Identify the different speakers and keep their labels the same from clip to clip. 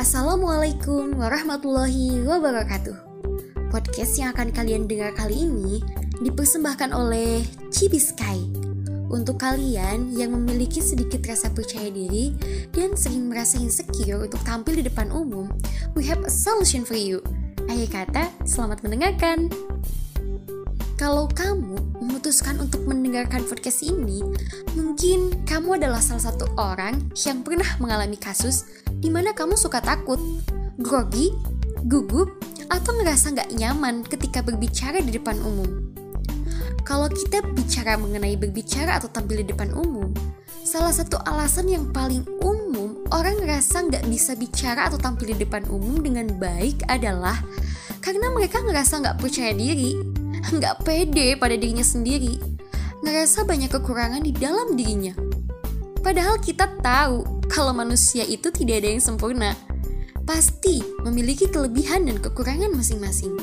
Speaker 1: Assalamualaikum warahmatullahi wabarakatuh. Podcast yang akan kalian dengar kali ini dipersembahkan oleh Cibiskai untuk kalian yang memiliki sedikit rasa percaya diri dan sering merasa insecure untuk tampil di depan umum. We have a solution for you. Akhir kata, selamat mendengarkan. Kalau kamu memutuskan untuk mendengarkan podcast ini, mungkin kamu adalah salah satu orang yang pernah mengalami kasus di mana kamu suka takut, grogi, gugup, atau ngerasa nggak nyaman ketika berbicara di depan umum. Kalau kita bicara mengenai berbicara atau tampil di depan umum, salah satu alasan yang paling umum orang ngerasa nggak bisa bicara atau tampil di depan umum dengan baik adalah karena mereka ngerasa nggak percaya diri nggak pede pada dirinya sendiri, ngerasa banyak kekurangan di dalam dirinya. Padahal kita tahu kalau manusia itu tidak ada yang sempurna. Pasti memiliki kelebihan dan kekurangan masing-masing.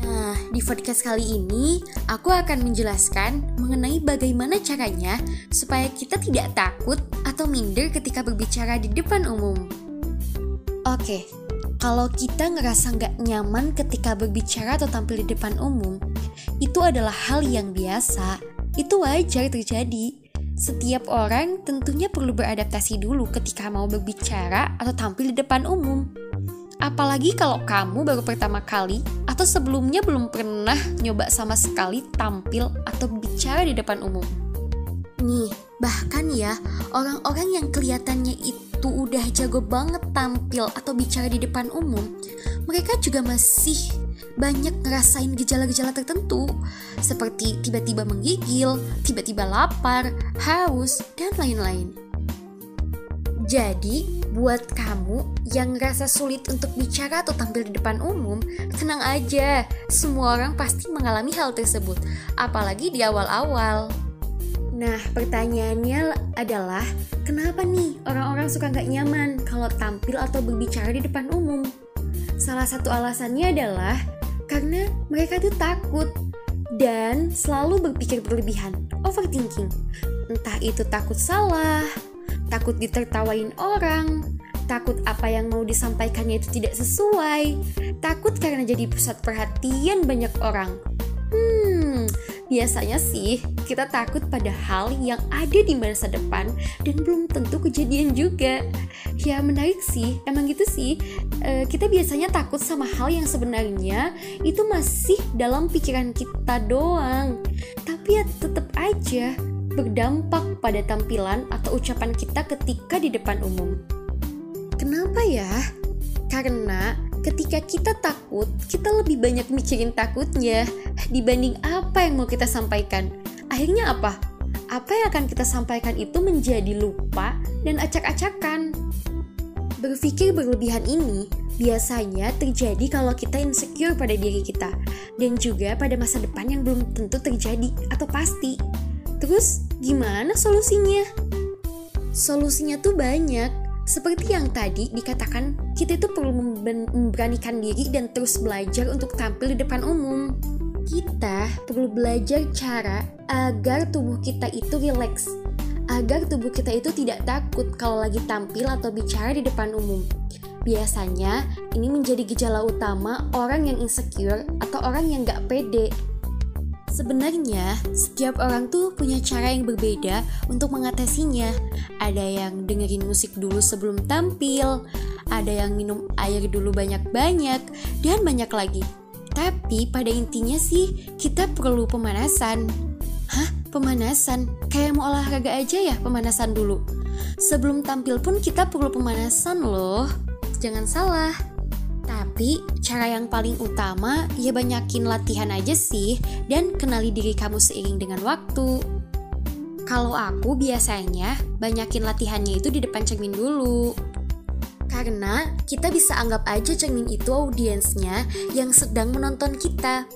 Speaker 1: Nah, di podcast kali ini aku akan menjelaskan mengenai bagaimana caranya supaya kita tidak takut atau minder ketika berbicara di depan umum. Oke, kalau kita ngerasa nggak nyaman ketika berbicara atau tampil di depan umum, itu adalah hal yang biasa. Itu wajar terjadi. Setiap orang tentunya perlu beradaptasi dulu ketika mau berbicara atau tampil di depan umum. Apalagi kalau kamu baru pertama kali atau sebelumnya belum pernah nyoba sama sekali tampil atau bicara di depan umum. Nih, bahkan ya, orang-orang yang kelihatannya itu udah jago banget tampil atau bicara di depan umum, mereka juga masih banyak ngerasain gejala-gejala tertentu seperti tiba-tiba menggigil, tiba-tiba lapar, haus, dan lain-lain. Jadi, buat kamu yang ngerasa sulit untuk bicara atau tampil di depan umum, tenang aja, semua orang pasti mengalami hal tersebut, apalagi di awal-awal. Nah, pertanyaannya adalah, kenapa nih orang-orang suka nggak nyaman kalau tampil atau berbicara di depan umum? Salah satu alasannya adalah karena mereka tuh takut dan selalu berpikir berlebihan, overthinking. Entah itu takut salah, takut ditertawain orang, takut apa yang mau disampaikannya itu tidak sesuai, takut karena jadi pusat perhatian banyak orang. Hmm, biasanya sih kita takut pada hal yang ada di masa depan dan belum tentu kejadian juga. Ya menarik sih, emang gitu sih. E, kita biasanya takut sama hal yang sebenarnya itu masih dalam pikiran kita doang. Tapi ya tetap aja berdampak pada tampilan atau ucapan kita ketika di depan umum. Kenapa ya? Karena ketika kita takut, kita lebih banyak mikirin takutnya dibanding apa yang mau kita sampaikan. Akhirnya apa? Apa yang akan kita sampaikan itu menjadi lupa dan acak-acakan. Berpikir berlebihan ini biasanya terjadi kalau kita insecure pada diri kita dan juga pada masa depan yang belum tentu terjadi atau pasti. Terus gimana solusinya? Solusinya tuh banyak, seperti yang tadi dikatakan, kita itu perlu memberanikan diri dan terus belajar untuk tampil di depan umum. Kita perlu belajar cara agar tubuh kita itu rileks, agar tubuh kita itu tidak takut kalau lagi tampil atau bicara di depan umum. Biasanya, ini menjadi gejala utama orang yang insecure atau orang yang gak pede Sebenarnya, setiap orang tuh punya cara yang berbeda untuk mengatasinya. Ada yang dengerin musik dulu sebelum tampil, ada yang minum air dulu banyak-banyak, dan banyak lagi. Tapi pada intinya sih, kita perlu pemanasan. Hah? Pemanasan? Kayak mau olahraga aja ya pemanasan dulu? Sebelum tampil pun kita perlu pemanasan loh. Jangan salah. Tapi cara yang paling utama ya banyakin latihan aja sih dan kenali diri kamu seiring dengan waktu. Kalau aku biasanya banyakin latihannya itu di depan cermin dulu. Karena kita bisa anggap aja cermin itu audiensnya yang sedang menonton kita.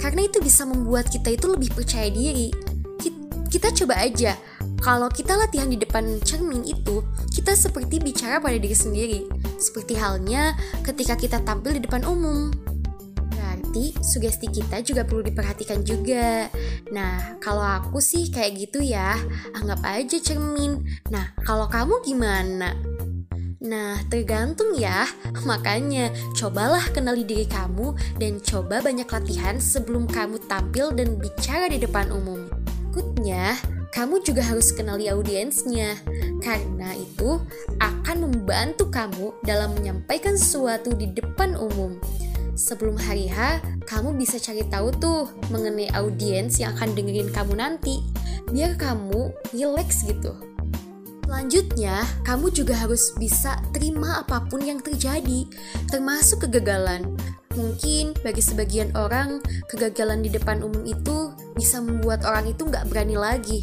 Speaker 1: Karena itu bisa membuat kita itu lebih percaya diri. Kita coba aja kalau kita latihan di depan cermin itu, kita seperti bicara pada diri sendiri, seperti halnya ketika kita tampil di depan umum. Berarti sugesti kita juga perlu diperhatikan juga. Nah, kalau aku sih kayak gitu ya, anggap aja cermin. Nah, kalau kamu gimana? Nah, tergantung ya. Makanya, cobalah kenali diri kamu dan coba banyak latihan sebelum kamu tampil dan bicara di depan umum. Berikutnya, kamu juga harus kenali audiensnya. Karena itu akan membantu kamu dalam menyampaikan sesuatu di depan umum. Sebelum hari H, kamu bisa cari tahu tuh mengenai audiens yang akan dengerin kamu nanti. Biar kamu relax gitu. Selanjutnya, kamu juga harus bisa terima apa pun yang terjadi, termasuk kegagalan. Mungkin bagi sebagian orang, kegagalan di depan umum itu bisa membuat orang itu nggak berani lagi.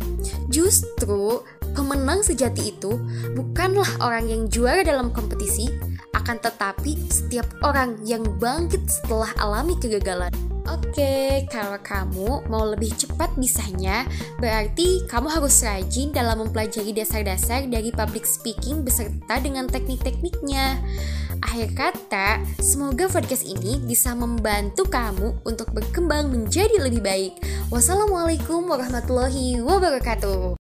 Speaker 1: Justru, pemenang sejati itu bukanlah orang yang juara dalam kompetisi, akan tetapi setiap orang yang bangkit setelah alami kegagalan. Oke, kalau kamu mau lebih cepat bisanya, berarti kamu harus rajin dalam mempelajari dasar-dasar dari public speaking beserta dengan teknik-tekniknya. Akhir kata, semoga podcast ini bisa membantu kamu untuk berkembang menjadi lebih baik. Wassalamualaikum warahmatullahi wabarakatuh.